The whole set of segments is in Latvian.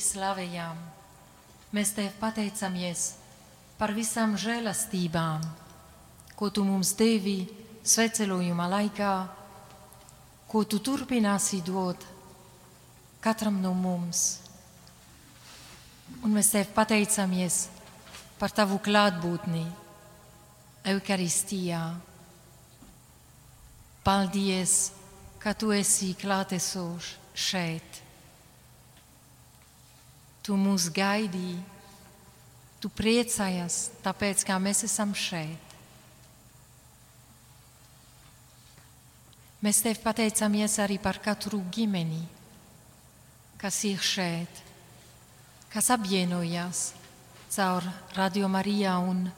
Kungs, Jēzu, mēs tevi slavējam. Mēs tev pateicamies par visām žēlastībām, ko tu mums devi svecelojuma laikā, ko tu turpināsi dot katram no mums. Un mēs tev pateicamies par tavu klātbūtni Eukaristijā. Paldies, ka tu esi klātesošs šeit. Tu mūs gaidīji, tu priecājies, tāpēc, kā mēs esam šeit. Mēs tev pateicamies arī par katru ģimeni, kas ir šeit, kas apvienojas caur Radio Marija un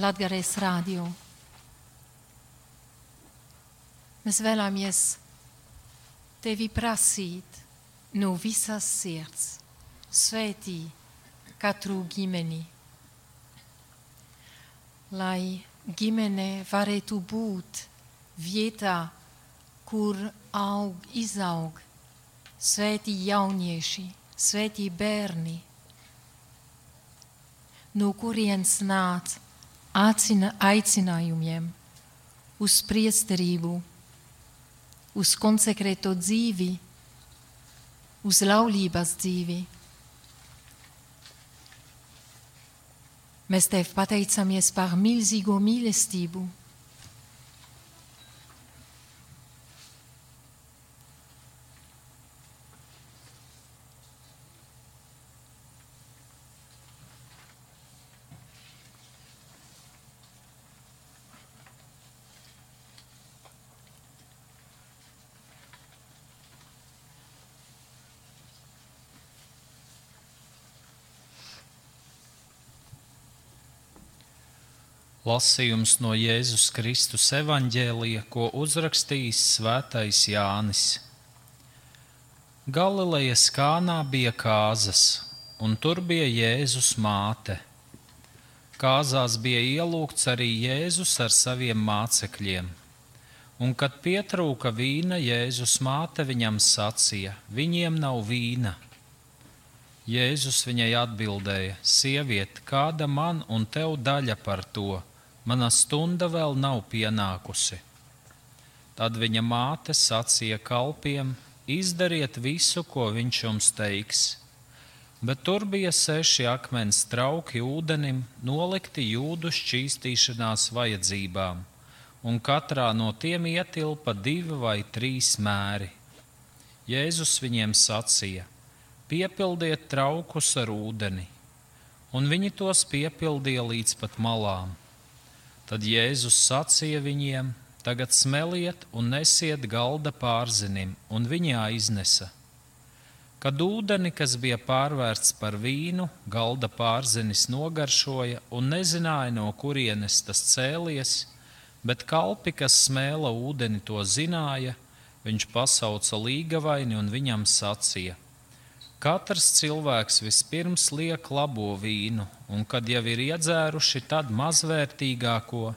Latgares radio. Mēs vēlamies tevi prasīt no visas sirds, svētī katru ģimeni, lai ģimene varētu būt vietā, kur aug, izaug. Svētī jaunieši, svētī bērni, no kurienes nāc aicina, aicinājumiem uz priesterību, uz konsekrēto dzīvi, uz laulības dzīvi. Mēs tev pateicamies par milzīgo mīlestību Lasījums no Jēzus Kristus evaņģēlija, ko uzrakstījis Svētais Jānis. Galilejas kānā bija kāzas, un tur bija Jēzus māte. Kāzās bija ielūgts arī Jēzus ar saviem mācekļiem. Un, kad pietrūka vīna, Jēzus māte viņam sacīja: Viņiem nav vīna. Jēzus viņai atbildēja: Sieviete, kāda man un tev daļa par to? Mana stunda vēl nav pienākusi. Tad viņa māte sacīja kalpiem: Izdariet visu, ko viņš jums teiks. Bet tur bija seši akmens trauki ūdenim, nolikti jūdu šķīstīšanās vajadzībām, un katrā no tiem ietilpa divi vai trīs mēri. Jēzus viņiem sacīja: Piepildiet traukus ar ūdeni, un viņi tos piepildīja līdz pat malām. Tad Jēzus sacīja viņiem: Tagad smeliet un nesiet galda pārzinim, un viņi aiznesa. Kad ūdeni, kas bija pārvērsts par vīnu, galda pārzinis nogaršoja un nezināja, no kurienes tas cēlies, bet kalpi, kas smēla ūdeni, to zināja, viņš pasauca līgavaini un viņam sacīja: Katrs cilvēks vispirms liek labo vīnu, un kad jau ir iedzēruši, tad mazvērtīgāko,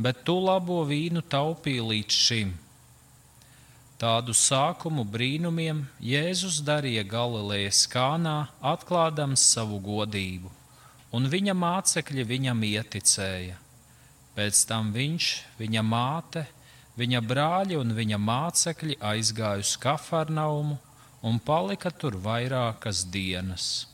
bet tu labo vīnu taupīji līdz šim. Tādu sākumu brīnumiem Jēzus darīja Galilejas kānā, atklādams savu godību, un viņa mācekļi viņam ieticēja. Pēc tam viņš, viņa māte, viņa brāļi un viņa mācekļi aizgāja uz Kafarnaumu un palika tur vairākas dienas.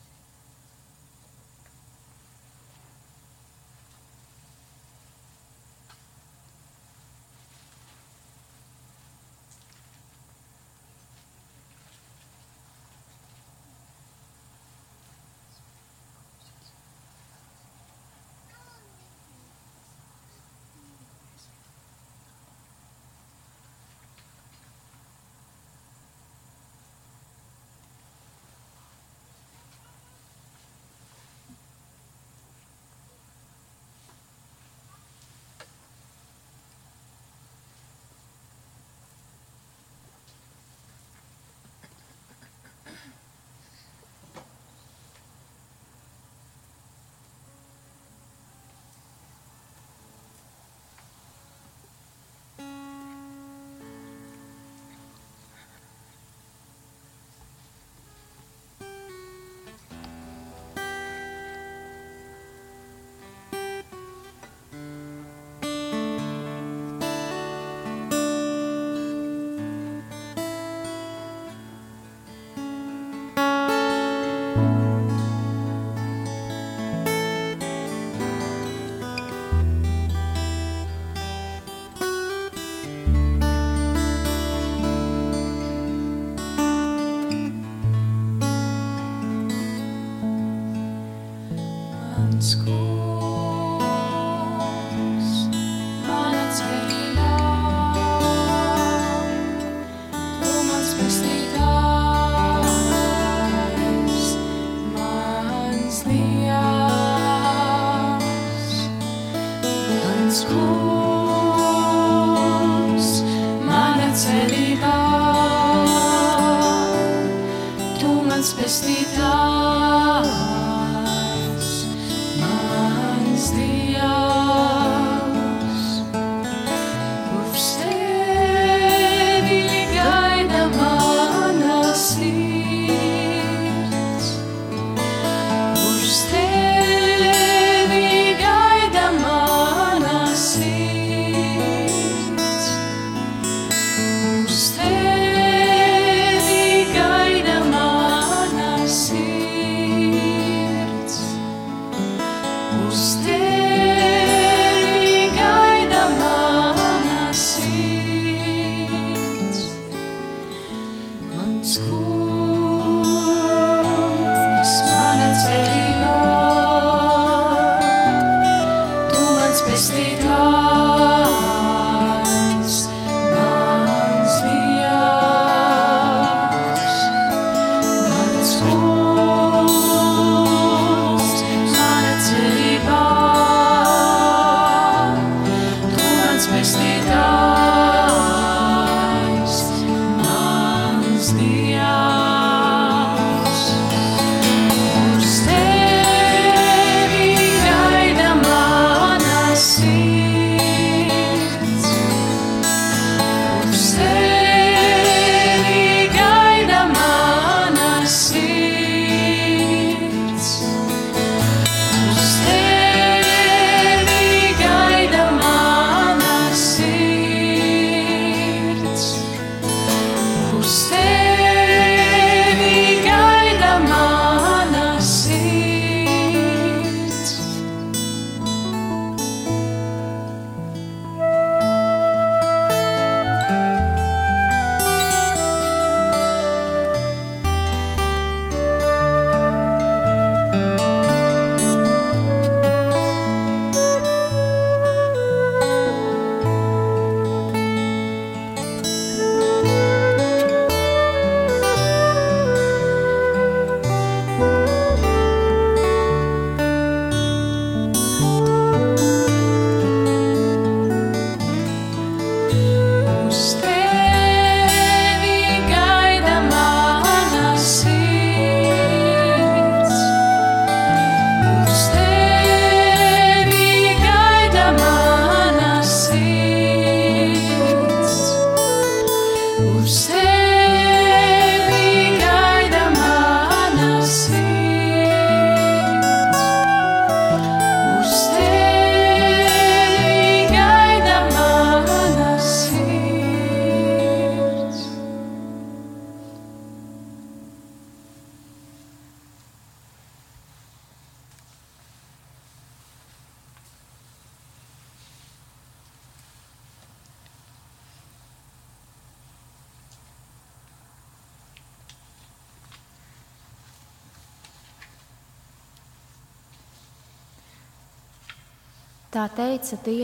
sonst bist du da.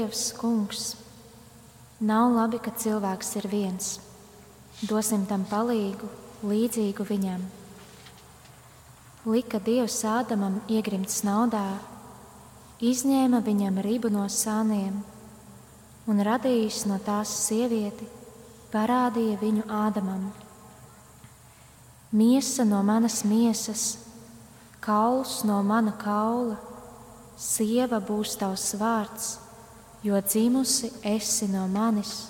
Dievs, Kungs. Nav labi, ka cilvēks ir viens. Dosim tam palīgu, līdzīgu viņam. Lika Dievs Ādamam iegrimt snaudā, izņēma viņam ribu no sāniem un radījis no tās sievieti, parādīja viņu Ādamam. Miesa no manas miesas, kauls no mana kaula, sieva būs tavs vārds, jo dzimusi esi no manis,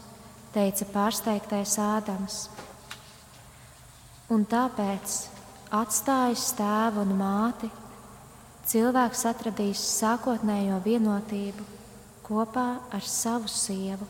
teica pārsteigtais Ādams. Un tāpēc, atstājis tēvu un māti, cilvēks atradīs sākotnējo vienotību kopā ar savu sievu.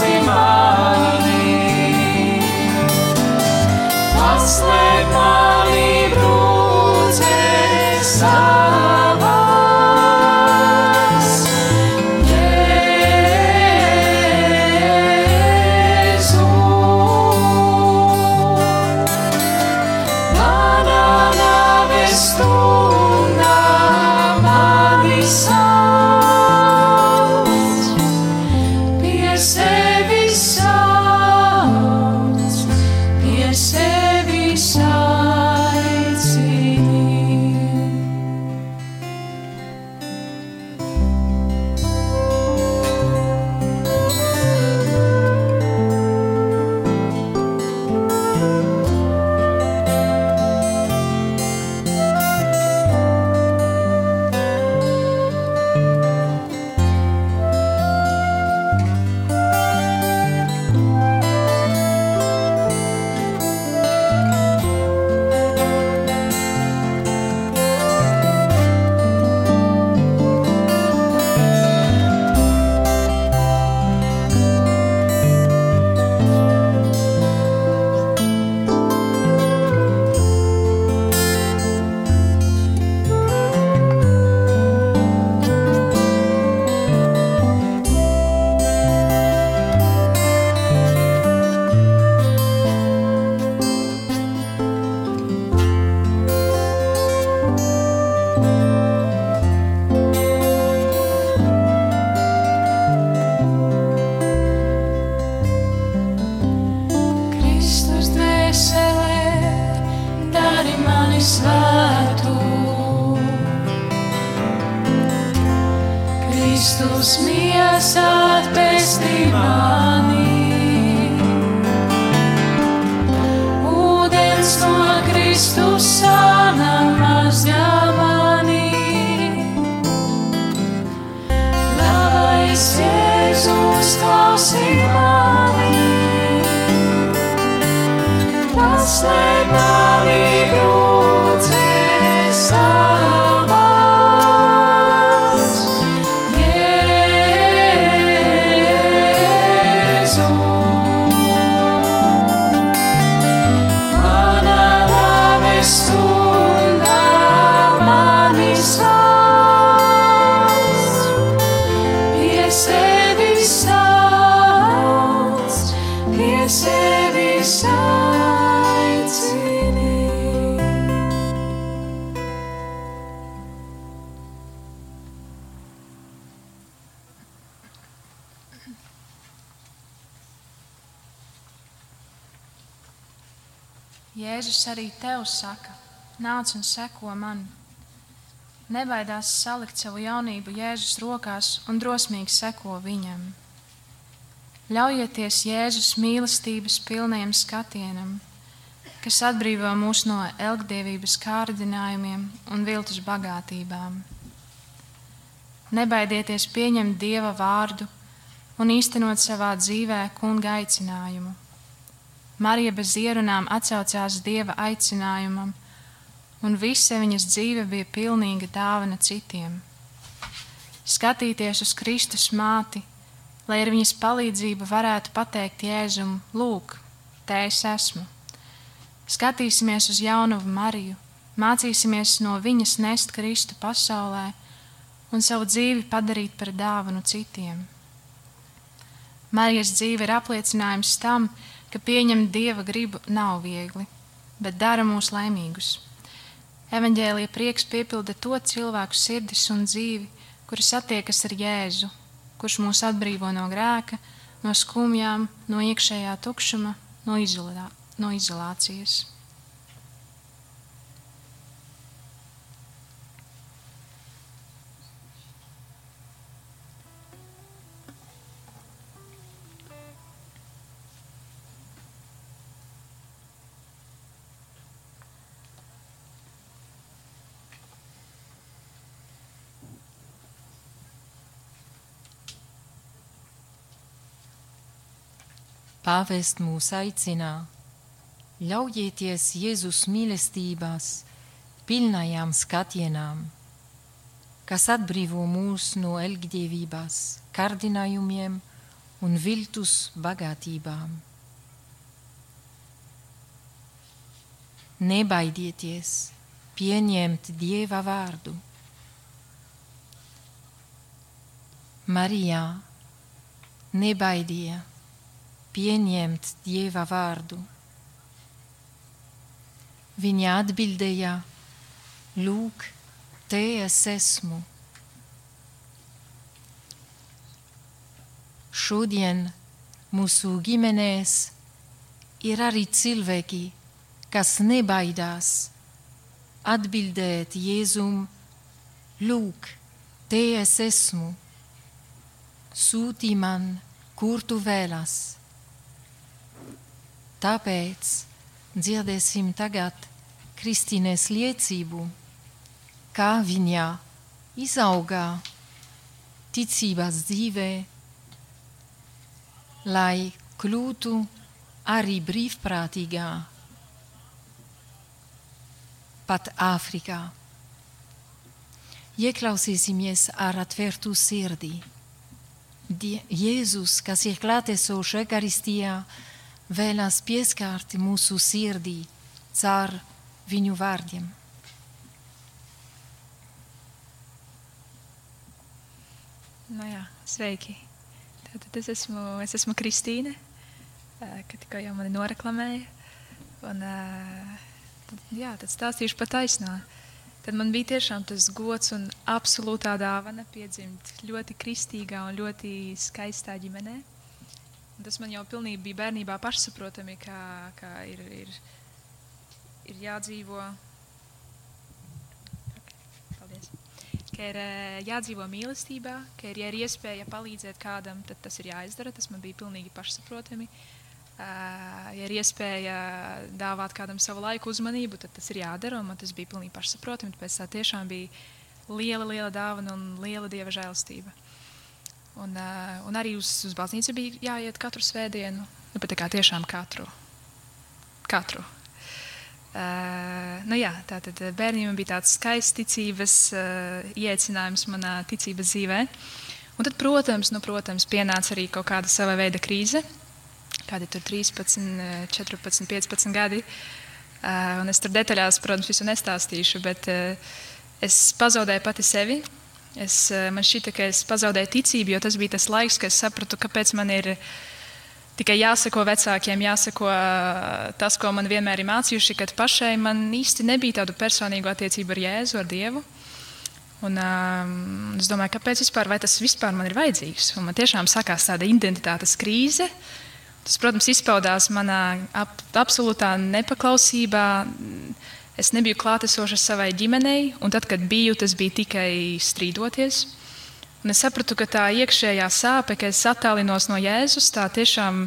Klausi mani. Paslēp nāc un seko man. Nebaidās salikt savu jaunību Jēzus rokās un drosmīgi seko viņam. Ļaujieties Jēzus mīlestības pilniem skatienam, kas atbrīvo mūs no elgdevības kārdinājumiem un viltus bagātībām. nebaidieties pieņemt Dieva vārdu un īstenot savā dzīvē kunga aicinājumu. Marija bez ierunām atcaucās Dieva aicinājumam, un visa viņas dzīve bija pilnīga dāvana citiem. Skatīties uz Kristus māti, lai ar viņas palīdzību varētu pateikt Jēzum, lūk, te es esmu. Skatīsimies uz jaunavu Mariju, mācīsimies no viņas nest Kristu pasaulē un savu dzīvi padarīt par dāvanu citiem. Marijas dzīve ir apliecinājums tam, ka pieņemt dieva gribu nav viegli, bet dara mūs laimīgus. Evanģēlija prieks piepilda to cilvēku sirdis un dzīvi, kuri satiekas ar Jēzu, kurš mūs atbrīvo no grēka, no skumjām, no iekšējā tukšuma, no, izolā, no izolācijas. Pāvest mūs aicinā, ļaujieties Jēzus mīlestībās, pilnajām skatienām, kas atbrīvo mūs no elgdievībās, kārdinājumiem un viltus bagātībām. Nebaidieties pieņemt Dieva vārdu. Marijā nebaidīja pieņemt Dieva vārdu. Viņa atbildēja: Lūk, te es esmu. Šodien mūsu ģimenēs ir arī cilvēki, kas nebaidās atbildēt Jēzum: Lūk, te es esmu. Sūti man, kur tu vēlas. Tāpēc dzirdēsim tagad Kristīnes liecību, kā viņa izaugā ticības dzīvē, lai kļūtu arī brīvprātīgā pat Āfrikā. Ieklausīsimies ar atvērtu sirdī. Jēzus, kas ir klātesošs Eukaristijā, vēlās pieskārti mūsu sirdī caur viņu vārdiem. Nu jā, sveiki! Tātad es esmu, es esmu Kristīne, ka tikko jau mani noreklamēja. Un, tad, jā, tad stāstīšu pa taisnā. Tad man bija tiešām tas gods un absolūtā dāvana piedzimt ļoti kristīgā un ļoti skaistā ģimenē. Tas man jau pilnībā bija bērnībā pašsaprotami, ka, ka ir, ir, ir jādzīvo. Paldies. Ka ir eh, jādzīvo mīlestībā, ka ir, ja ir iespēja palīdzēt kādam, tad tas ir jāizdara. Tas man bija pilnīgi pašsaprotami. Uh, ja ir iespēja dāvāt kādam savu laiku, uzmanību, tad tas ir jādara. Man tas bija pilnīgi pašsaprotami. Tāpēc tā tiešām bija liela, liela dāvana un liela dieva žēlastība. Un, uh, un arī uz, uz baznīcu bija jāiet katru svētdienu. Nu, bet kā tiešām katru. katru. Uh, nu jā, tātad bērniem bija tāds skaists ticības uh, iecinājums manā ticības dzīvē. Un tad, protams, nu, protams, pienāca arī kaut kāda sava veida krīze. Kādi tur 13, 14, 15 gadi. Uh, un es tur detaļās, protams, visu nestāstīšu, bet uh, es pazaudēju pati sevi. Es, eh, man šķita, ka es pazaudēju ticību, jo tas bija tas laiks, kad es sapratu, kāpēc man ir tikai jāsako vecākiem, jāsako eh, tas, ko man vienmēr ir mācījuši, kad pašai man īsti nebija tādu personīgu attiecību ar Jēzu, ar Dievu. Un, um, es domāju, kāpēc vispār, tas vispār man ir vajadzīgs. Un man tiešām sākās tāda identitātes krīze. Tas, protams, izpaudās manā ap, absolūtā nepaklausībā, Es nebiju klātesoša savai ģimenei, un tad, kad biju, tas bija tikai strīdoties. Un es sapratu, ka tā iekšējā sāpe, ka es attālinos no Jēzus, tā tiešām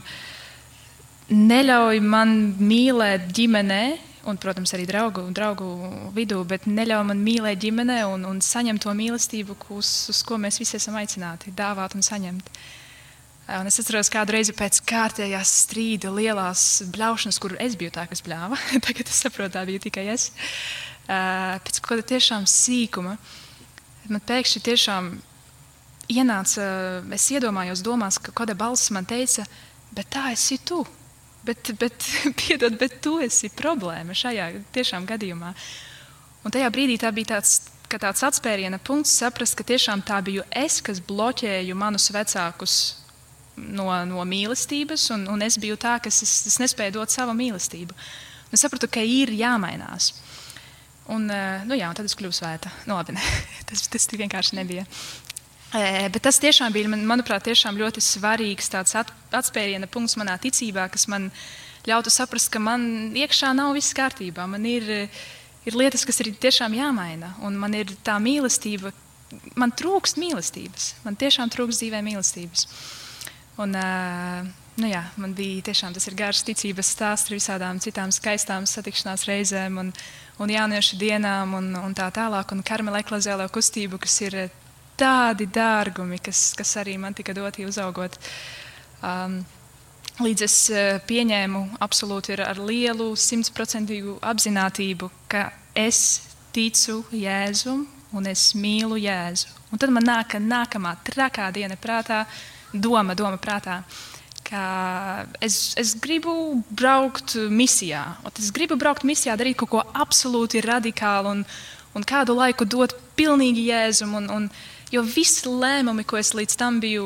neļauj man mīlēt ģimenē un, protams, arī draugu, draugu vidū, bet neļauj man mīlēt ģimenē un, un saņemt to mīlestību, uz, uz ko mēs visi esam aicināti - dāvāt un saņemt. Un es atceros, kādu reizi pēc kārtējās strīda, lielās bļaušanas, kur es biju tā, kas bļāva. Tagad es saprotu, tā bija tikai es. Pēc kaut kāda tiešām sīkuma. Man pēkšņi tiešām ienāca, es iedomājos, domās, ka kāda balss man teica, bet tā esi tu. Bet, bet, piedod, bet tu esi problēma šajā tiešām gadījumā. Un tajā brīdī tā bija tāds, tāds atspēriena punkts, saprast, ka tiešām tā biju es, kas bloķēju manus vecākus no, no mīlestības, un, un es biju tā, kas es, es nespēju dot savu mīlestību. Un es sapratu, ka ir jāmainās. Un, eh, nu jā, un tad es kļuvu svēta. Nu, labi, tas, tas tik vienkārši nebija. Bet tas tiešām bija, manuprāt, tiešām ļoti svarīgs atspēriena punkts manā ticībā, kas man ļautu saprast, ka man iekšā nav viss kārtībā. Man ir, ir lietas, kas ir tiešām jāmaina, un man ir tā mīlestība, man trūkst mīlestības. Man tiešām trūkst dzīvē mīlestības. Un, nu jā, man bija tiešām tas garš ticības stāsts ar visādām citām skaistām satikšanās reizēm un, un jauniešu dienām un, un tā tālāk. Un karmela eklazēlā kustību, kas ir tādi dārgumi, kas, kas arī man tika doti uzaugot. Um, līdz es uh, pieņēmu absolūti ar, lielu, simtprocentīgu apziņotību, ka es ticu Jēzum un es mīlu Jēzu. Un tad man nāk nākamā trakā diena prātā, doma, doma prātā. Es, es gribu braukt misijā. Es gribu braukt misijā, darīt kaut ko absolūti radikālu un, un kādu laiku dot pilnīgi jēzumu. Un, un, Jo visi lēmumi, ko es līdz tam biju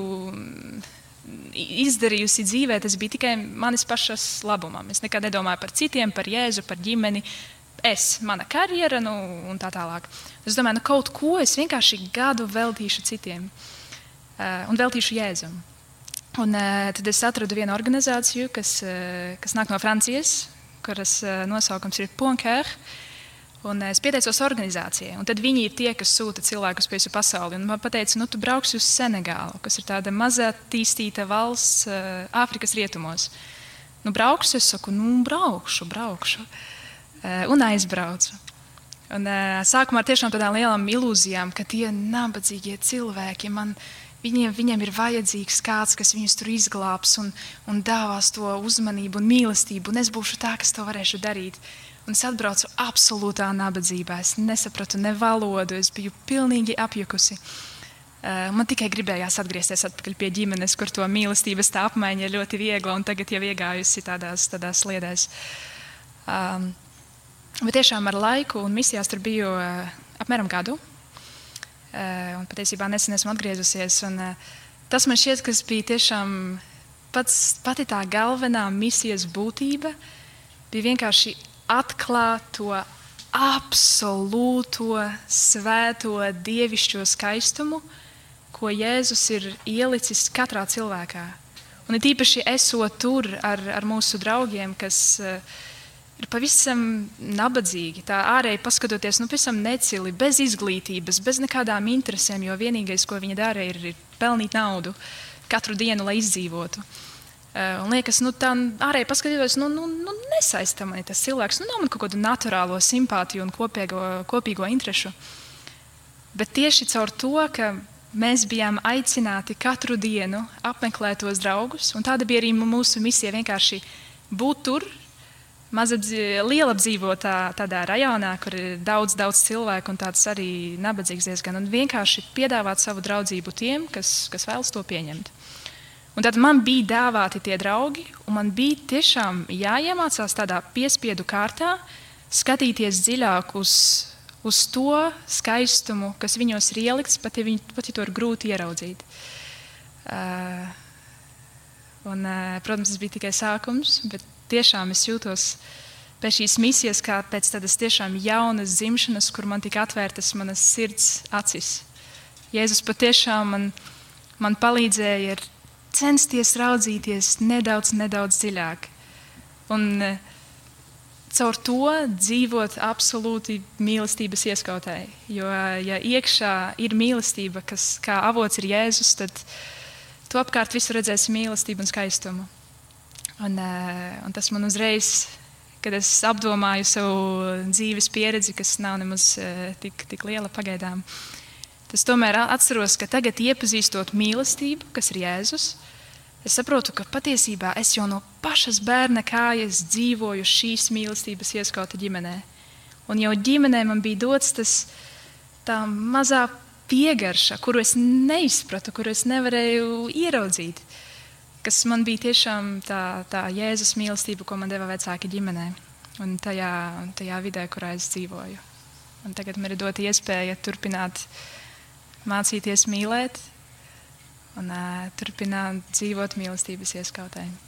izdarījusi dzīvē, tas bija tikai manis pašas labumam. Es nekad nedomāju par citiem, par Jēzu, par ģimeni. Es, mana karjera, nu, un tā tālāk. Es domāju, nu, kaut ko es vienkārši gadu veltīšu citiem uh, un veltīšu Jēzum. Un, uh, tad es atradu vienu organizāciju, kas, uh, kas nāk no Francijas, kuras nosaukums ir Ponkēra. Un es pieteicos organizācijai, un tad viņi ir tie, kas sūta cilvēkus pa visu pasauli. Un man teica, nu, tu brauksi uz Senegālu, kas ir tāda maza attīstīta valsts Āfrikas rietumos. Nu, braukšu, es saku, nu, braukšu, braukšu. Un aizbraucu. Un, sākumā tiešām tādām lielām ilūzijām, ka tie nabadzīgie cilvēki man viņiem, viņiem ir vajadzīgs kāds, kas viņus tur izglābs un, un dāvās to uzmanību un mīlestību, un es būšu tā, kas to varēšu darīt. Un es atbraucu absolūtā nabadzībā. Es nesapratu ne valodu, es biju pilnīgi apjukusi. Uh, man tikai gribējās atgriezties atpakaļ pie ģimenes, kur to mīlestības tā apmaiņa ir ļoti viegla un tagad jau iegājusi tādās, tādās sliedēs. Um, bet tiešām ar laiku un misijās tur biju uh, apmēram gadu. Uh, un patiesībā nesen esmu atgriezusies. Un, uh, tas man šķiet, kas bija tiešām pats, pati tā galvenā misijas būtība, bija vienkārši atklāt to absolūto, svēto, dievišķo skaistumu, ko Jēzus ir ielicis katrā cilvēkā. Un it īpaši esot tur ar, ar mūsu draugiem, kas uh, ir pavisam nabadzīgi, tā ārēji paskatoties, nu, pavisam necili, bez izglītības, bez nekādām interesēm, jo vienīgais, ko viņi dara, ir, ir pelnīt naudu katru dienu, lai izdzīvotu. Eh, un liekas, nu, tā ārēji paskatījos, nu, nu, nu nesaista mani tas cilvēks. Nu, nav man kaut kādu naturālo simpātiju un kopīgo, kopīgo interesu. Bet tieši caur to, ka mēs bijām aicināti katru dienu apmeklēt tos draugus, un tāda bija arī mūsu misija vienkārši būt tur, liela apdzīvotā tādā rajonā, kur ir daudz, daudz cilvēku un tāds arī nabadzīgs diezgan, un vienkārši piedāvāt savu draudzību tiem, kas, kas vēlas to pieņemt. Un tad man bija dāvāti tie draugi, un man bija tiešām jāiemācās tādā piespiedu kārtā, skatīties dziļāk uz, uz to skaistumu, kas viņos ir ielikts, pat ja, viņi, pat ja to ir grūti ieraudzīt. Uh, un, uh, protams, tas bija tikai sākums, bet tiešām es jūtos pēc šīs misijas, kā pēc tādas tiešām jaunas dzimšanas, kur man tika atvērtas manas sirds acis. Jēzus patiešām man, man palīdzēja censties raudzīties nedaudz, nedaudz dziļāk. Un eh, caur to dzīvot absolūti mīlestības ieskautē. Jo, ja iekšā ir mīlestība, kas kā avots ir Jēzus, tad tu apkārt visur redzēsi mīlestību un skaistumu. Un, eh, un tas man uzreiz, kad es apdomāju savu dzīves pieredzi, kas nav nemaz eh, tik, tik liela pagaidām. Tas tomēr atceros, ka tagad, iepazīstot mīlestību, kas ir Jēzus, es saprotu, ka patiesībā es jau no pašas bērna kājas dzīvoju šīs mīlestības ieskauta ģimenē. Un jau ģimenē man bija dots tas tā mazā piegarša, kuru es neizpratu, kuru es nevarēju ieraudzīt. Kas man bija tiešām tā, tā Jēzus mīlestība, ko man deva vecāki ģimenē un tajā, tajā vidē, kurā es dzīvoju. Un tagad man ir dota iespēja turpināt mācīties mīlēt un uh, turpināt dzīvot mīlestības ieskautēm.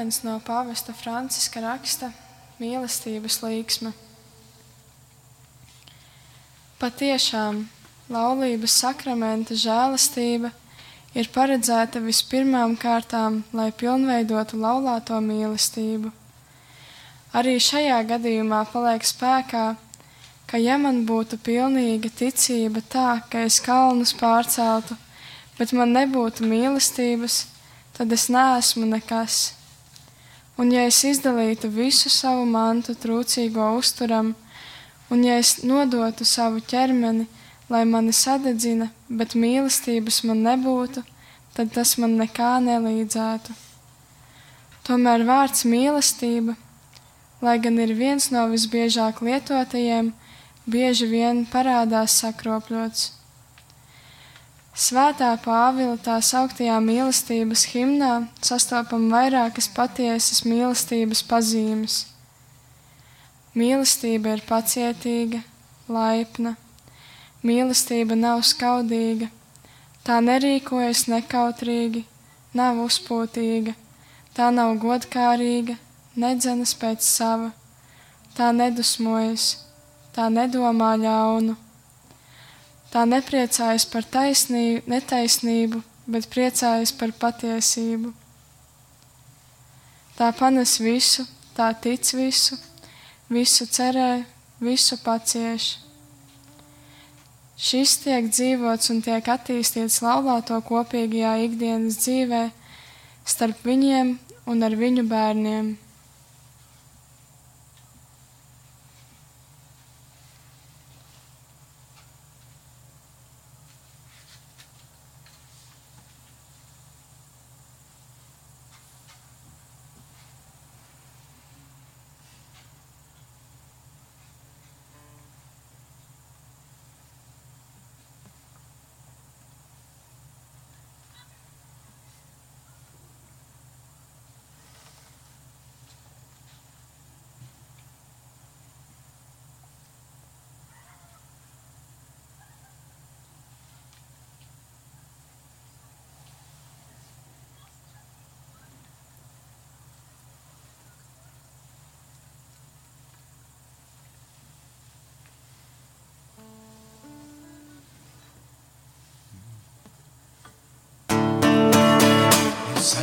Fragments no pāvesta Franciska raksta mīlestības līksma. Patiešām laulības sakramenta žēlastība ir paredzēta vispirmām kārtām, lai pilnveidotu laulāto mīlestību. Arī šajā gadījumā paliek spēkā, ka ja man būtu pilnīga ticība tā, ka es kalnus pārceltu, bet man nebūtu mīlestības, tad es neesmu nekas. Un ja es izdalītu visu savu mantu trūcīgo uzturam, un ja es nodotu savu ķermeni, lai mani sadedzina, bet mīlestības man nebūtu, tad tas man nekā nelīdzētu. Tomēr vārds mīlestība, lai gan ir viens no visbiežāk lietotajiem, bieži vien parādās sakropļots. Svētā Pāvila tā sauktajā mīlestības himnā sastopam vairākas patiesas mīlestības pazīmes. Mīlestība ir pacietīga, laipna, mīlestība nav skaudīga, tā nerīkojas nekautrīgi, nav uzpūtīga, tā nav godkārīga, nedzenas pēc sava, tā nedusmojas tā nedomā ļaunu. Tā nepriecājas par taisnību, netaisnību, bet priecājas par patiesību. Tā panes visu, tā tic visu, visu cerē, visu pacieš. Šis tiek dzīvots un tiek attīstīts laulāto kopīgajā ikdienas dzīvē starp viņiem un ar viņu bērniem.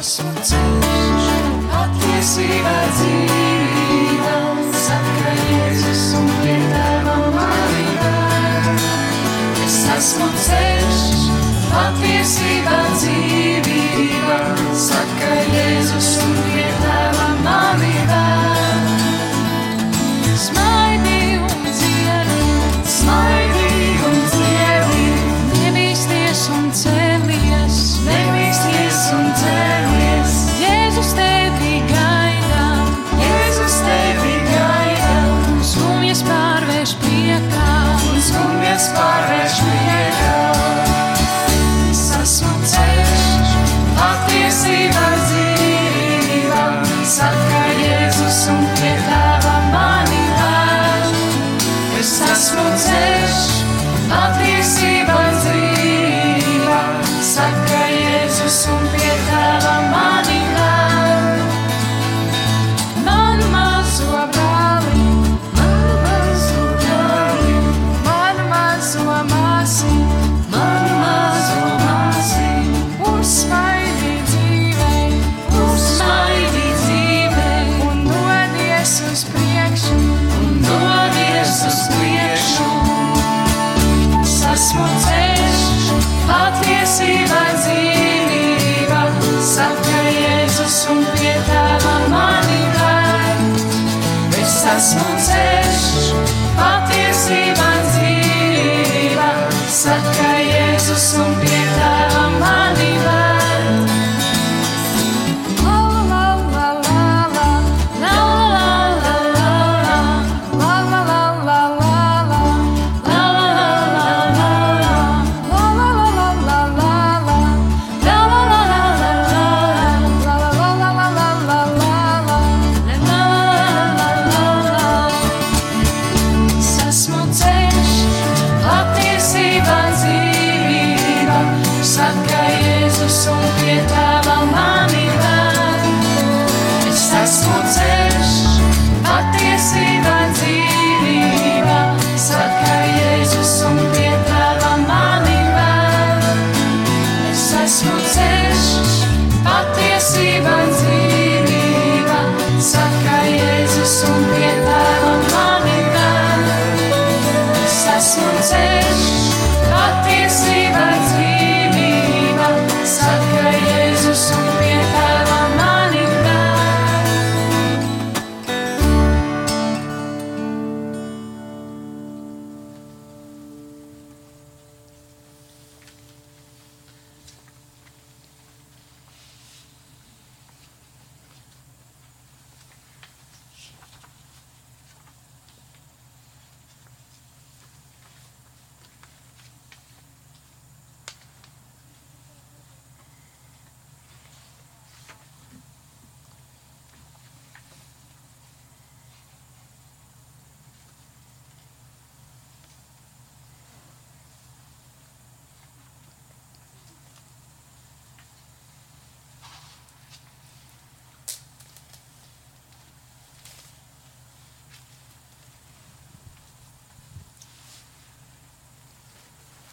Esmu ceļš, patiesība dzīvība, saka Jēzus un pie tēva mani ved. Es esmu ceļš, patiesība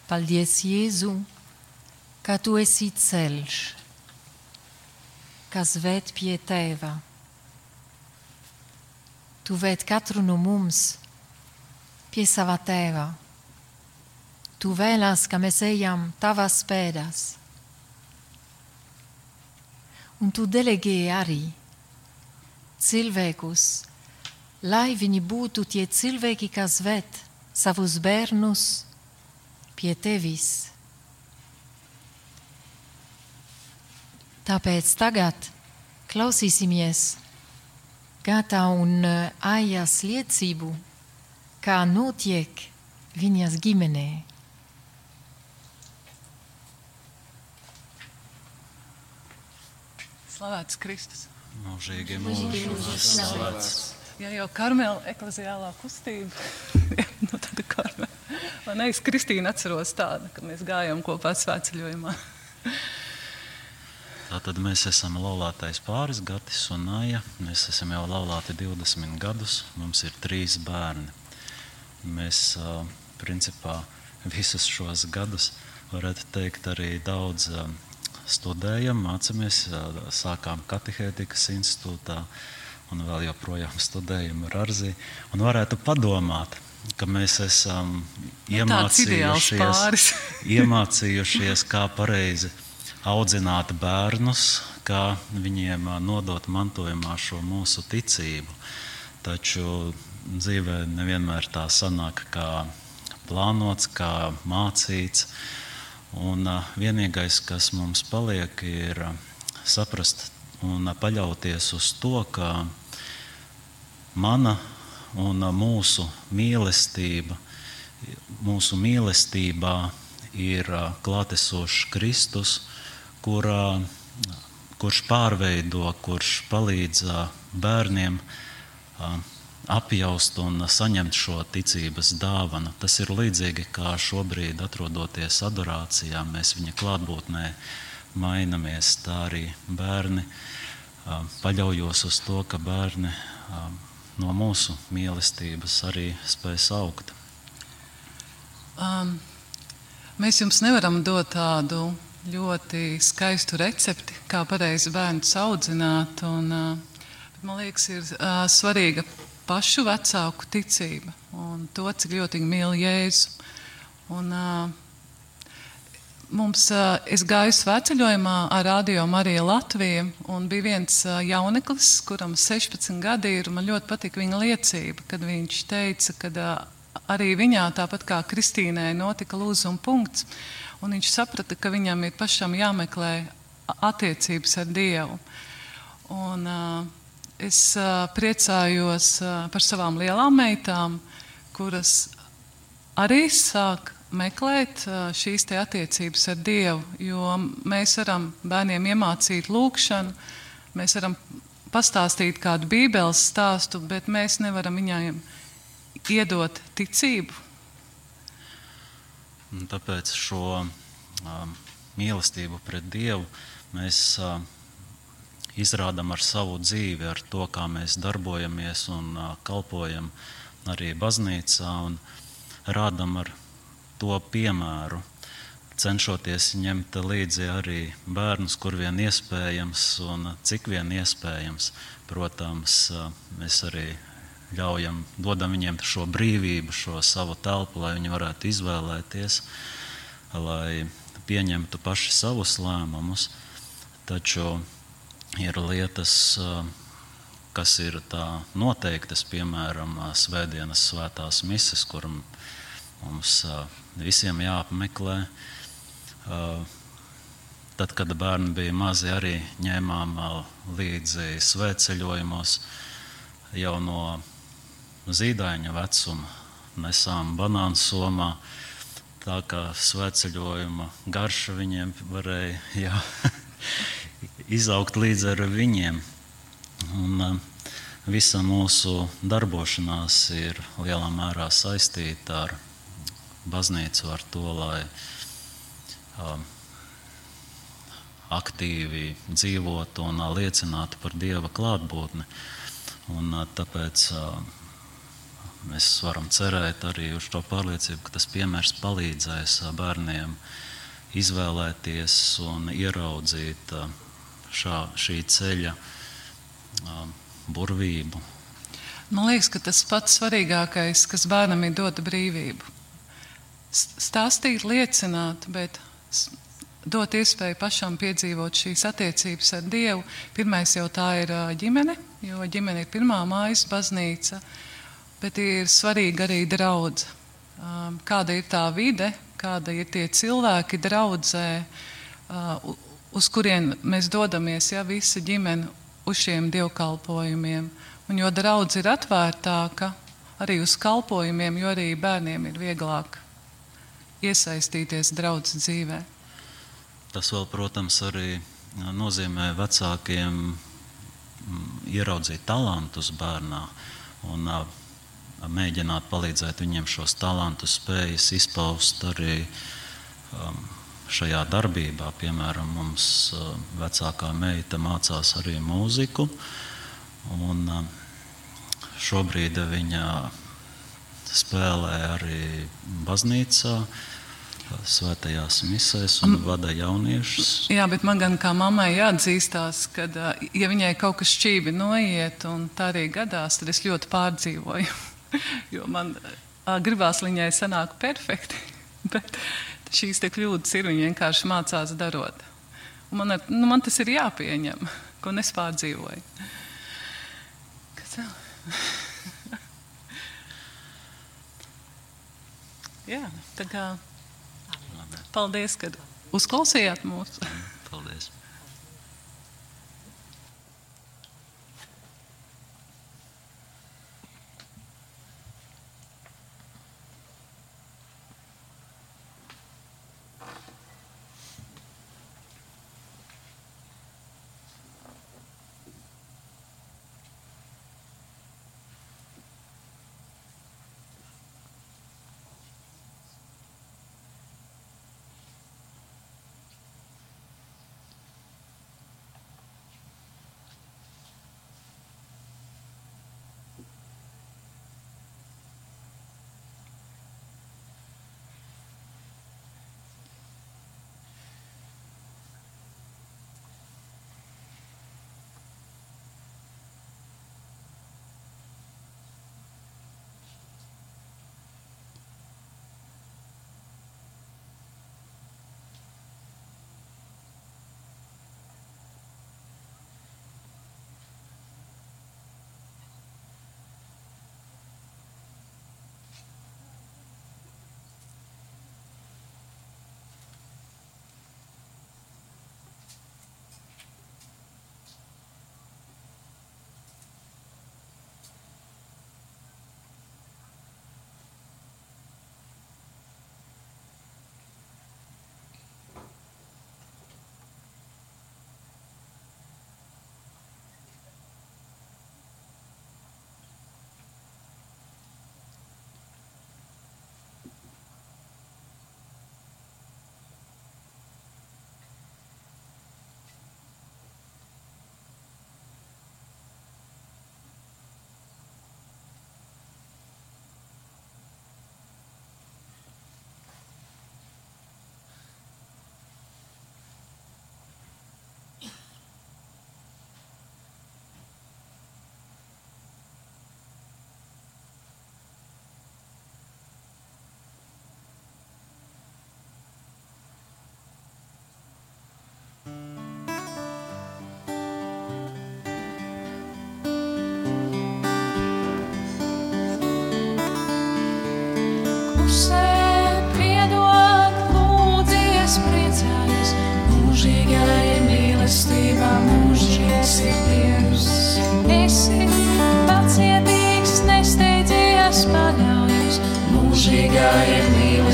Paldies, Jēzu, ka tu esi ceļš, kas ved pie tēva. Tu ved katru no mums pie sava tēva. Tu vēlas, ka mēs ejam tavas pēdas. Un tu delegē arī cilvēkus, lai viņi būtu tie cilvēki, kas ved savus bērnus pie tevis. Tāpēc tagad klausīsimies Gata un uh, Aijas liecību, kā notiek viņas ģimenē. Slavēts Kristus. Mūžīgi mūžīgi slavēts. Ja jau karmela ekleziālā kustība, nu tad Man liekas, Kristīna atceros tādu, ka mēs gājām kopā svētceļojumā. Tātad mēs esam laulātais pāris, Gatis un Nāja. Mēs esam jau laulāti 20 gadus. Mums ir trīs bērni. Mēs principā visus šos gadus, varētu teikt, arī daudz studējam, mācāmies, sākām katehētikas institūtā un vēl joprojām studējam ar Arzī. Un varētu padomāt, ka mēs esam ideāls iemācījušies, iemācījušies kā pareizi audzināt bērnus, kā viņiem nodot mantojumā šo mūsu ticību. Taču dzīvē nevienmēr tā sanāk, kā plānots, kā mācīts. Un vienīgais, kas mums paliek, ir saprast un paļauties uz to, ka mana un ā, mūsu mīlestība, mūsu mīlestībā ir ā, klātesošs Kristus, kurā, kurš pārveido, kurš palīdz bērniem apjaust un saņemt šo ticības dāvanu. Tas ir līdzīgi kā šobrīd, atrodoties adorācijā, mēs viņa klātbūtnē mainamies. Tā arī bērni paļaujos uz to, ka bērni no mūsu mīlestības arī spēs augt. Um, mēs jums nevaram dot tādu ļoti skaistu recepti, kā pareizi bērnu audzināt. Un, uh, man liekas, ir uh, svarīga pašu vecāku ticība un to, cik ļoti viņi mīl Jēzu. Un, uh, mums, uh, es gāju svētceļojumā ar Radio Mariju Latviju, un bija viens uh, jauneklis, kuram 16 gadi ir. Man ļoti patika viņa liecība, kad viņš teica, ka uh, arī viņā, tāpat kā Kristīnai, notika lūzuma punkts. Un viņš saprata, ka viņam ir pašam jāmeklē attiecības ar Dievu. Un, es priecājos par savām lielām meitām, kuras arī sāk meklēt šīs attiecības ar Dievu. Jo mēs varam bērniem iemācīt lūgšanu, mēs varam pastāstīt kādu bībeles stāstu, bet mēs nevaram viņiem iedot ticību. Un tāpēc šo um, mīlestību pret Dievu mēs uh, izrādām ar savu dzīvi, ar to, kā mēs darbojamies un uh, kalpojam arī baznīcā, un rādām ar to piemēru, cenšoties ņemt līdzi arī bērnus, kur vien iespējams un cik vien iespējams. Protams, mēs arī ļaujam, dodam viņiem šo brīvību, šo savu telpu, lai viņi varētu izvēlēties, lai pieņemtu paši savus lēmumus. Taču ir lietas, kas ir tā noteiktas, piemēram, Svētdienas svētās mises, kur mums visiem jāapmeklē. Tad, kad bērni bija mazi, arī ņēmām līdzi svētceļojumos jau no zīdaiņa vecuma, nesām banānu somā. Tā kā svētceļojuma garša viņiem varēja jā, izaugt līdz ar viņiem. Un, visa mūsu darbošanās ir lielā mērā saistīta ar baznīcu, ar to, lai um, aktīvi dzīvot un liecināt par Dieva klātbūtni. Un, tāpēc mēs varam cerēt arī uz to pārliecību, ka tas piemērs palīdzēs bērniem izvēlēties un ieraudzīt šā, šī ceļa burvību. Man liekas, ka tas pats svarīgākais, kas bērnam ir dota brīvību. Stāstīt, liecināt, bet dot iespēju pašam piedzīvot šīs attiecības ar Dievu. Pirmais jau tā ir ģimene, jo ģimene ir pirmā mājas baznīca, bet ir svarīgi arī draudz. Kāda ir tā vide, kāda ir tie cilvēki draudzē, uz kurien mēs dodamies, ja visa ģimene uz šiem dievkalpojumiem. Un jo draudz ir atvērtāka arī uz kalpojumiem, jo arī bērniem ir vieglāk iesaistīties draudzes dzīvēm. Tas vēl, protams, arī nozīmē vecākiem mm, ieraudzīt talantus bērnā un mēģināt palīdzēt viņiem šos talantus, spējas izpaust arī um, šajā darbībā. Piemēram, mums vecākā meita mācās arī mūziku, un šobrīd viņa spēlē arī baznīcā svētajās misēs un vada jauniešus. Jā, bet man gan kā mammai jāatzīstās, ka, ja viņai kaut kas šķīvi noiet, un tā arī gadās, tad es ļoti pārdzīvoju. jo man gribās viņai sanāk perfekti, bet šīs kļūdas ir, viņa vienkārši mācās darot. Un man, ar, nu, man tas ir jāpieņem, ko es pārdzīvoju. Kas vēl? Jā, tā kā. Paldies, ka uzklausījāt mūs. Paldies.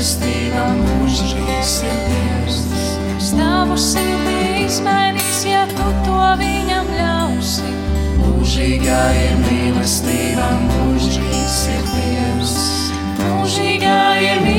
mīlestība mūžīgs ir Dievs. Kas tavu sirdī izmainīs, ja tu to viņam ļausi? Mūžīgā ir mīlestība, mūžīgs ir Dievs. Mūžīgā ir mīlestība.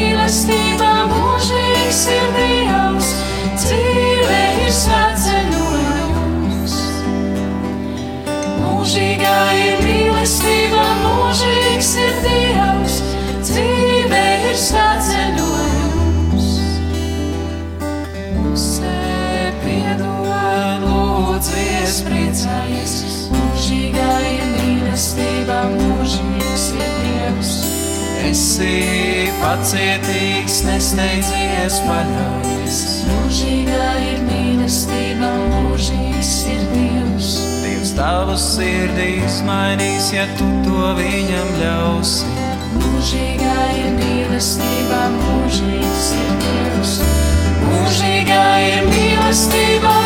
esi pacietīgs, nesteidzies paļaujies. Mūžīgā ir mīlestība, mūžīgs ir Dievs. Dievs tavas sirdīs mainīs, ja tu to viņam ļausi. Mūžīgā ir mīlestība, mūžīgs ir Dievs. Mūžīgā ir mīlestība.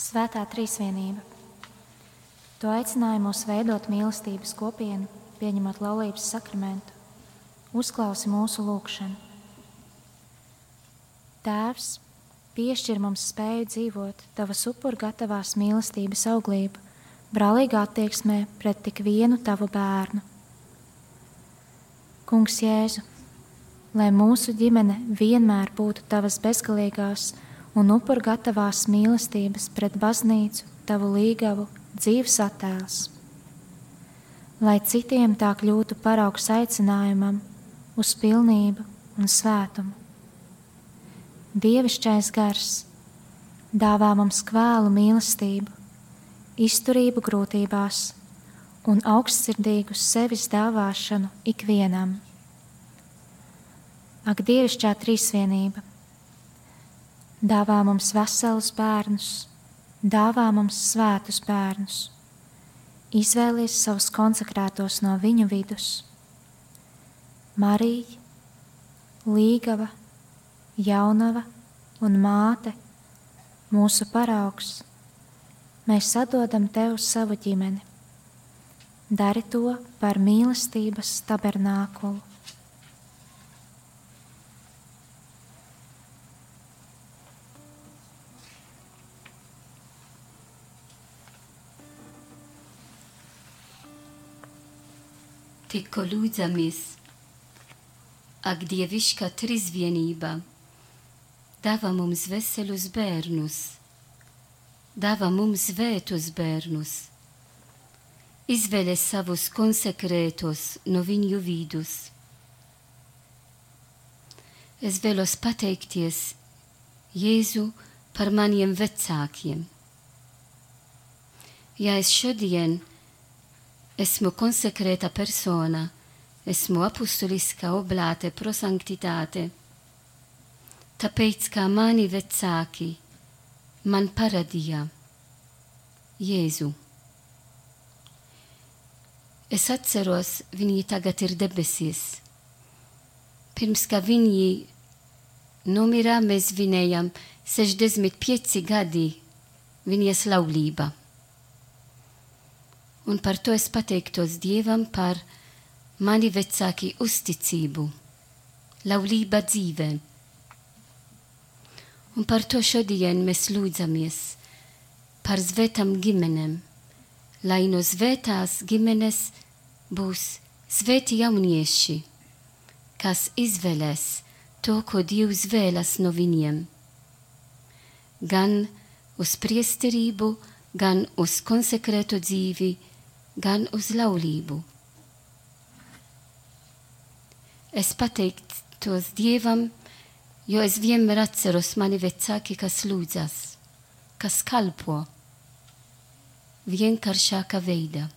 Svētā trīsvienība. Tu aicināji mūs veidot mīlestības kopienu, pieņemot laulības sakramentu. Uzklausi mūsu lūgšanu. Tēvs, piešķir mums spēju dzīvot tavas upur gatavās mīlestības auglību, brālīgā attieksmē pret tik vienu tavu bērnu. Kungs Jēzu, lai mūsu ģimene vienmēr būtu tavas bezgalīgās un upur gatavās mīlestības pret baznīcu, tavu līgavu, dzīves attēls. Lai citiem tā kļūtu paraugs aicinājumam uz pilnību un svētumu. Dievišķais gars dāvā mums kvēlu mīlestību, izturību grūtībās un augstsirdīgu sevis dāvāšanu ikvienam. Ak, dievišķā trīsvienība, dāvā mums veselus bērnus, dāvā mums svētus bērnus, izvēlies savus konsekrētos no viņu vidus. Marija, Līgava, Jaunava un Māte, mūsu paraugs, mēs atdodam Tev savu ģimeni dari to par mīlestības tabernākulu. Tikko lūdzamies, ak, dievišķa trīsvienība, dāvā mums veselus bērnus, dāvā mums vētus bērnus izvēlē savus konsekrētos no viņu vidus. Es vēlos pateikties Jēzu par maniem vecākiem. Ja es šodien esmu konsekrēta persona, esmu apustuliska oblāte prosanktitāte, tāpēc kā mani vecāki man paradīja Jēzu. Es atceros, viņi tagad ir debesīs. Pirms kā viņi nomirā, mēs vinējam 65 gadi viņas laulība. Un par to es pateiktos Dievam par mani vecāki uzticību, laulība dzīvē. Un par to šodien mēs lūdzamies par svētām ģimenēm lai no svētās ģimenes būs svēti jaunieši, kas izvēlēs to, ko Dievs vēlas no viņiem. Gan uz priesterību, gan uz konsekrētu dzīvi, gan uz laulību. Es pateiktos Dievam, jo es vienmēr atceros mani vecāki, kas lūdzas, kas kalpo vienkāršākā veidā.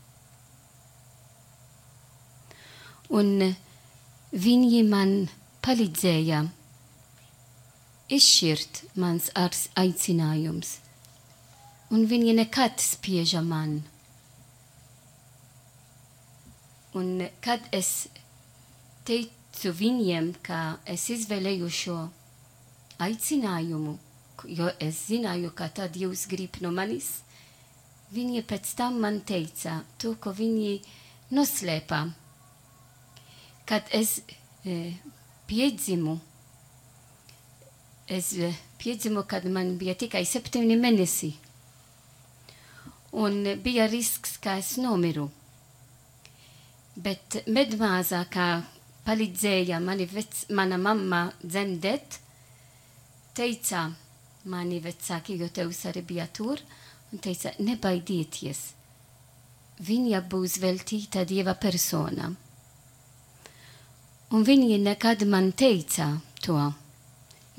Un viņi man palīdzēja izšķirt mans aicinājums, un viņi nekad spieža man. Un kad es teicu viņiem, ka es izvēlēju šo aicinājumu, jo es zināju, ka tad jūs grib no manis, viņi pēc tam man teica to, ko viņi noslēpā. Kad es e, piedzimu, es e, piedzimu, kad man bija tikai septiņi mēnesi. Un bija risks, ka es nomiru. Bet medmāzā, kā palīdzēja mani vec, mana mamma dzemdēt, teica mani vecāki, jo tevs arī bija tur, uh, un teica, nebaidieties, viņa būs veltīta Dieva persona. Un viņi nekad man teica to,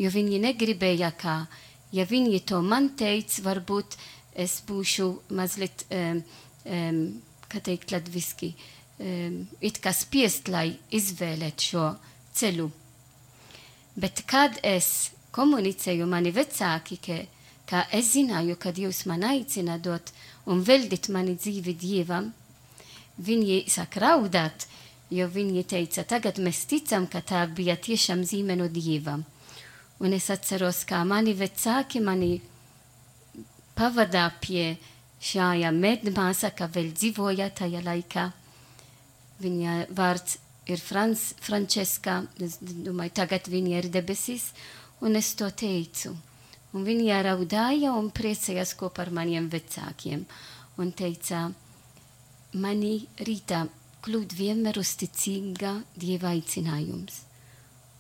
jo viņi negribēja, ka, ja viņi to man teica, varbūt es būšu mazliet, um, um, kā teikt latviski, um, it kā spiest, lai izvēlēt šo ceļu. Bet kad es komunicēju mani vecāki, ka kā es zināju, kad jūs man aicina dot un veldit mani dzīvi Dievam, viņi sāk raudāt, jo viņi teica, tagad mēs ticam, ka tā bija tiešām zīme no Dievam. Un es atceros, kā mani vecāki mani pavadā pie šajā medmāsa, ka vēl dzīvoja tajā laikā. Viņa vārds ir Frans, Franceska, es domāju, tagad viņa ir debesīs, un es to teicu. Un viņa raudāja un priecājās kopā ar maniem vecākiem. Un teica, mani rītā kļūt vienmēr uzticīga Dieva aicinājums.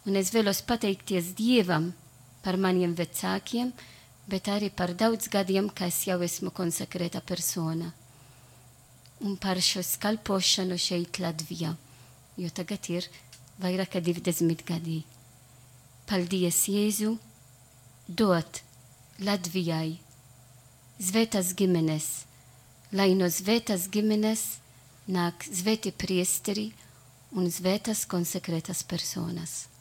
Un es vēlos pateikties Dievam par maniem vecākiem, bet arī par daudz gadiem, ka es jau esmu konsekrēta persona. Un par šo kalpošanu šeit Latvijā, jo tagad ir vairāk kā 20 gadi. Paldies, Jēzu, dot Latvijai svētas ģimenes, lai no svētas ģimenes nāk svēti priesteri un svētas konsekrētas personas.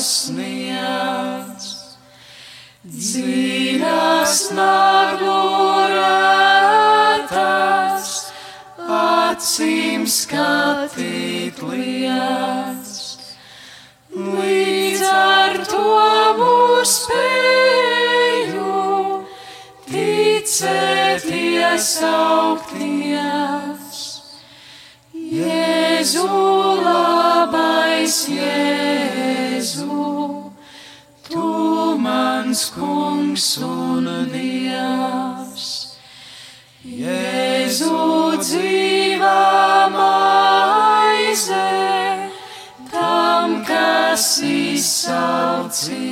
Sniedz. Dziļās naglurētas, acīm skatīt liec. Līdz ar to mūs spēju ticēt iesaukties. Jēzu, labais Jēzu, tu mans kungs un dievs. Jēzu dzīvā maize, tam, kas izsaucīs.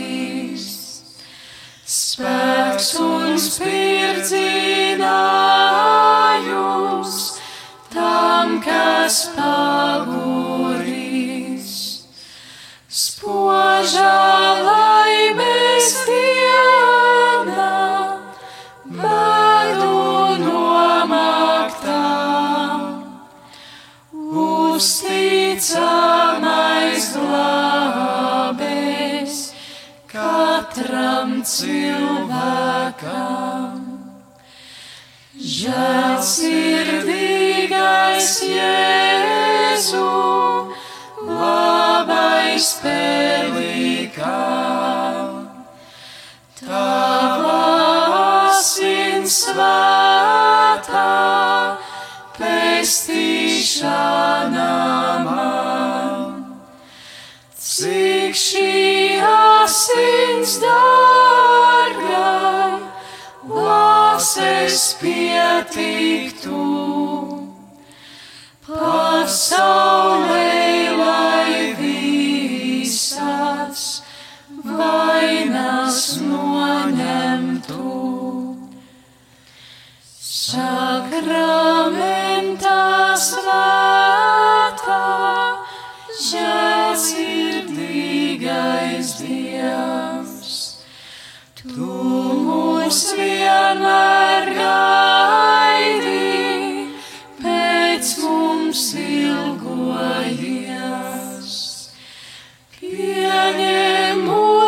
Spēks un spirdzinājums tam, kas pagurīs. Cilvēkam. Žēlsirdīgais Jēzu, labais pelikā. Svētā, pestīšana man. Cik šī asins dārga, lāses pietiktu. Pasaulē, vainas noņemtu. Sakramentā svētā, žēlsirdīgais Dievs, Tu mūs vienmēr gaidi, pēc mums ilgojies. Pieņem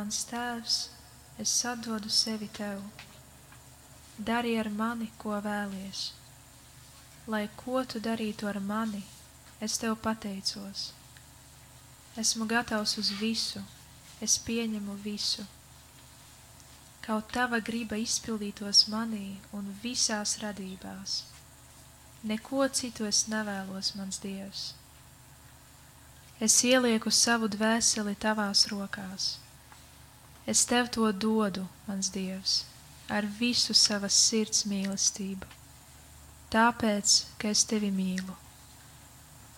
Mans tēvs, es atdodu sevi tev. Dari ar mani, ko vēlies. Lai ko tu darītu ar mani, es tev pateicos. Esmu gatavs uz visu, es pieņemu visu. Kaut tava griba izpildītos manī un visās radībās. Neko citu es nevēlos, mans Dievs. Es ielieku savu dvēseli tavās rokās Es tev to dodu, mans Dievs, ar visu savas sirds mīlestību. Tāpēc, ka es tevi mīlu.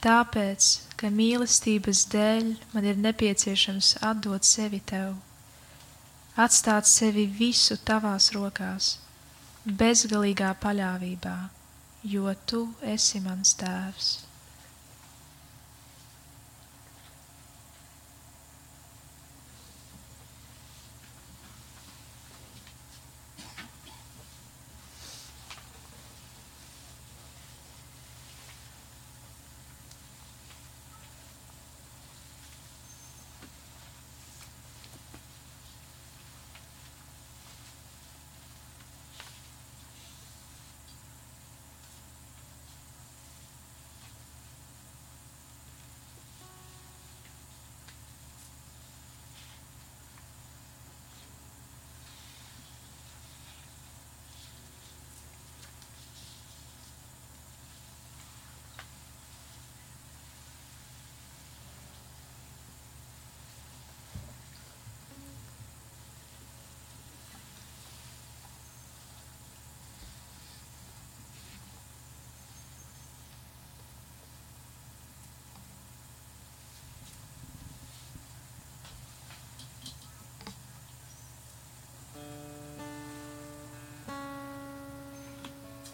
Tāpēc, ka mīlestības dēļ man ir nepieciešams atdot sevi tev, atstāt sevi visu tavās rokās, bezgalīgā paļāvībā, jo tu esi mans tēvs.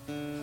Mm-hmm.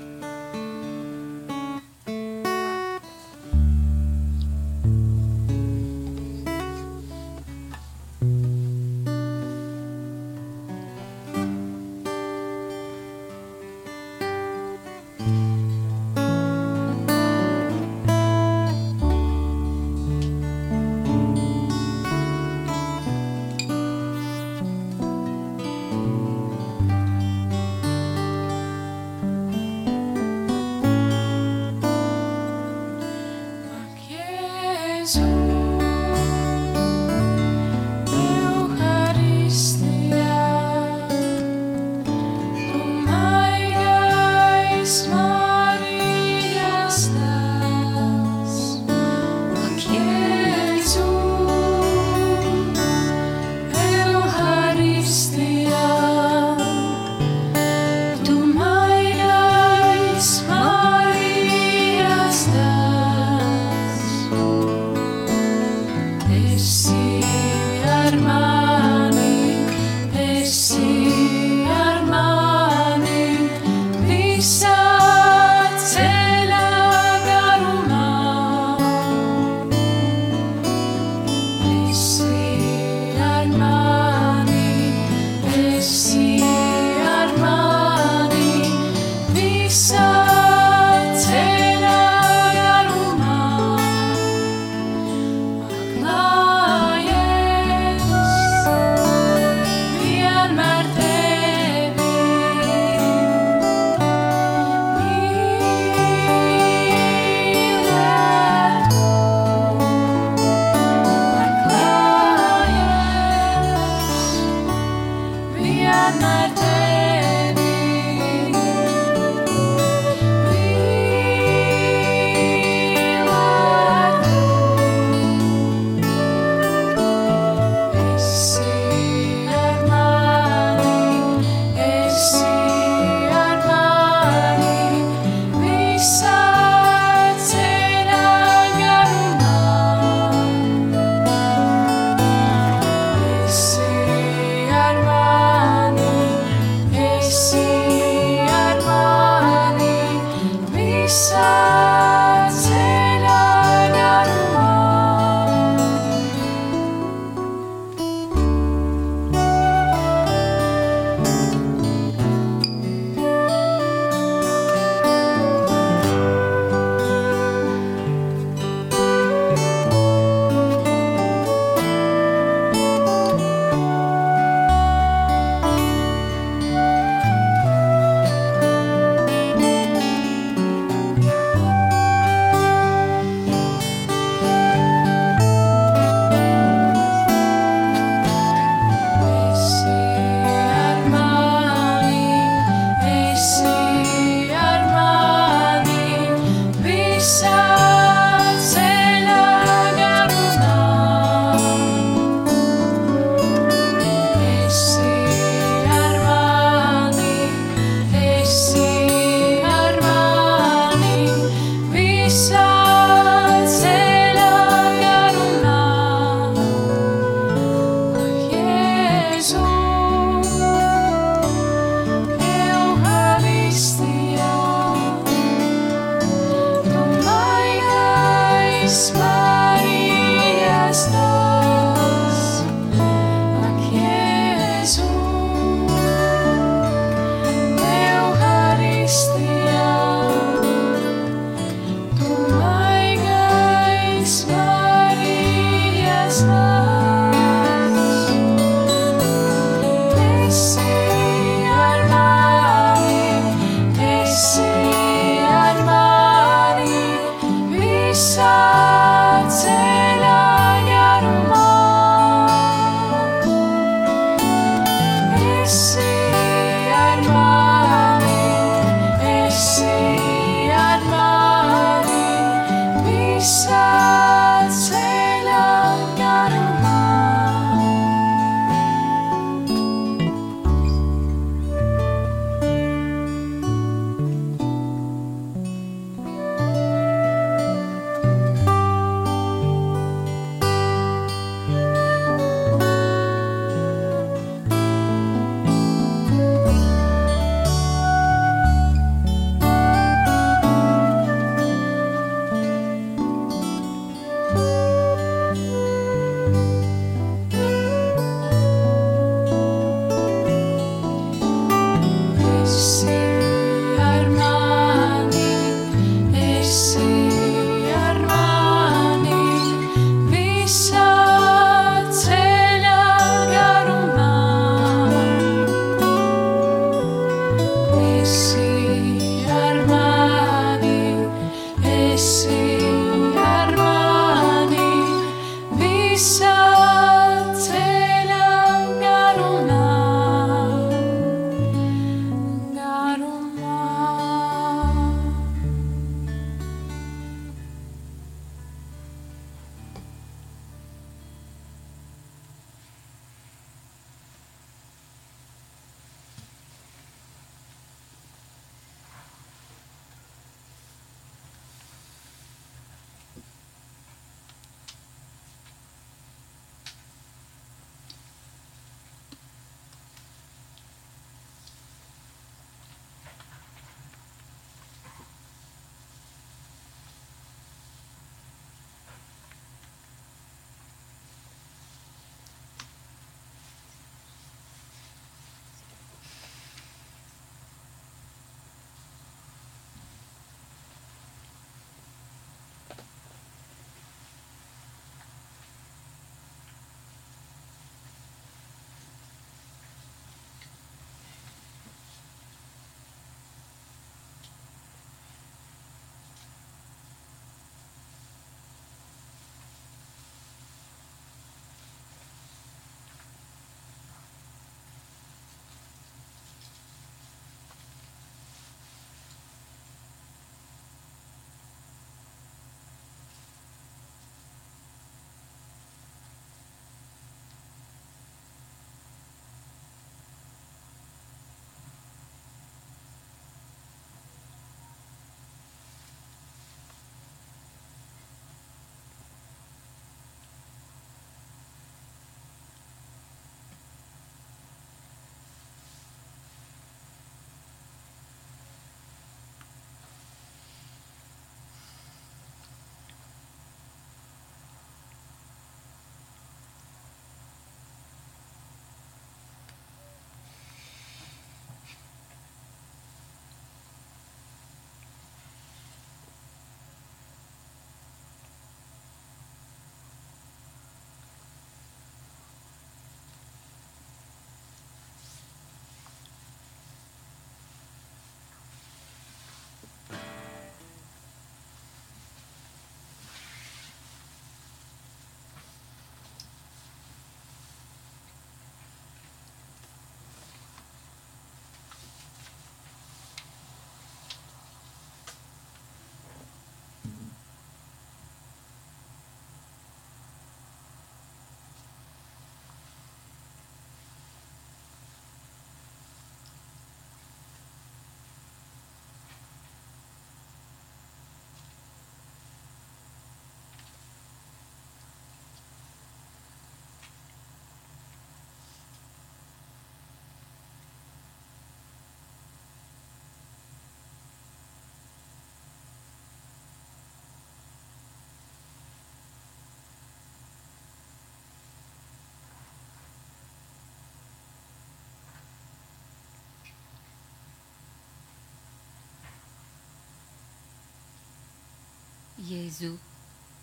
Jēzu,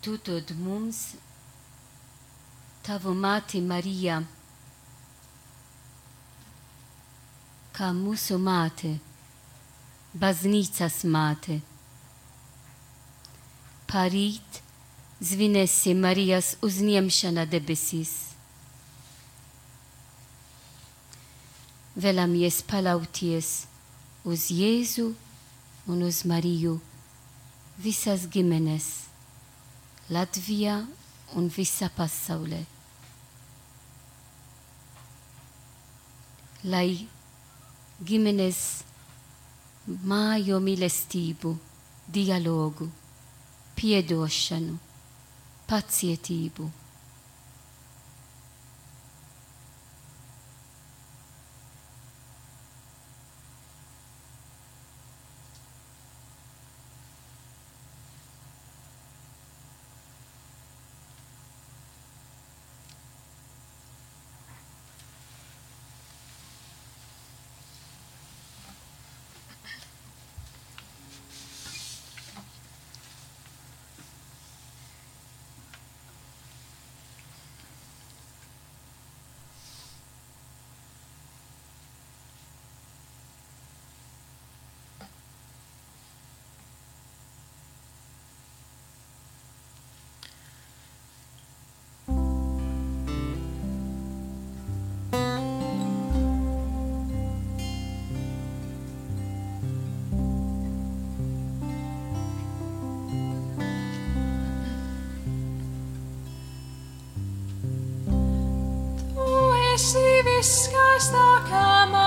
tu dod mums tavu māti Mariju, kā mūsu māte, baznīcas māte. Parīt zvinēsim Marijas uzņemšana debesīs. Vēlamies palauties uz Jēzu un uz Mariju visas ģimenes Latvijā un visā pasaulē. Lai ģimenes mājo mīlestību, dialogu, piedošanu, pacietību. Esi viskaistākā māte,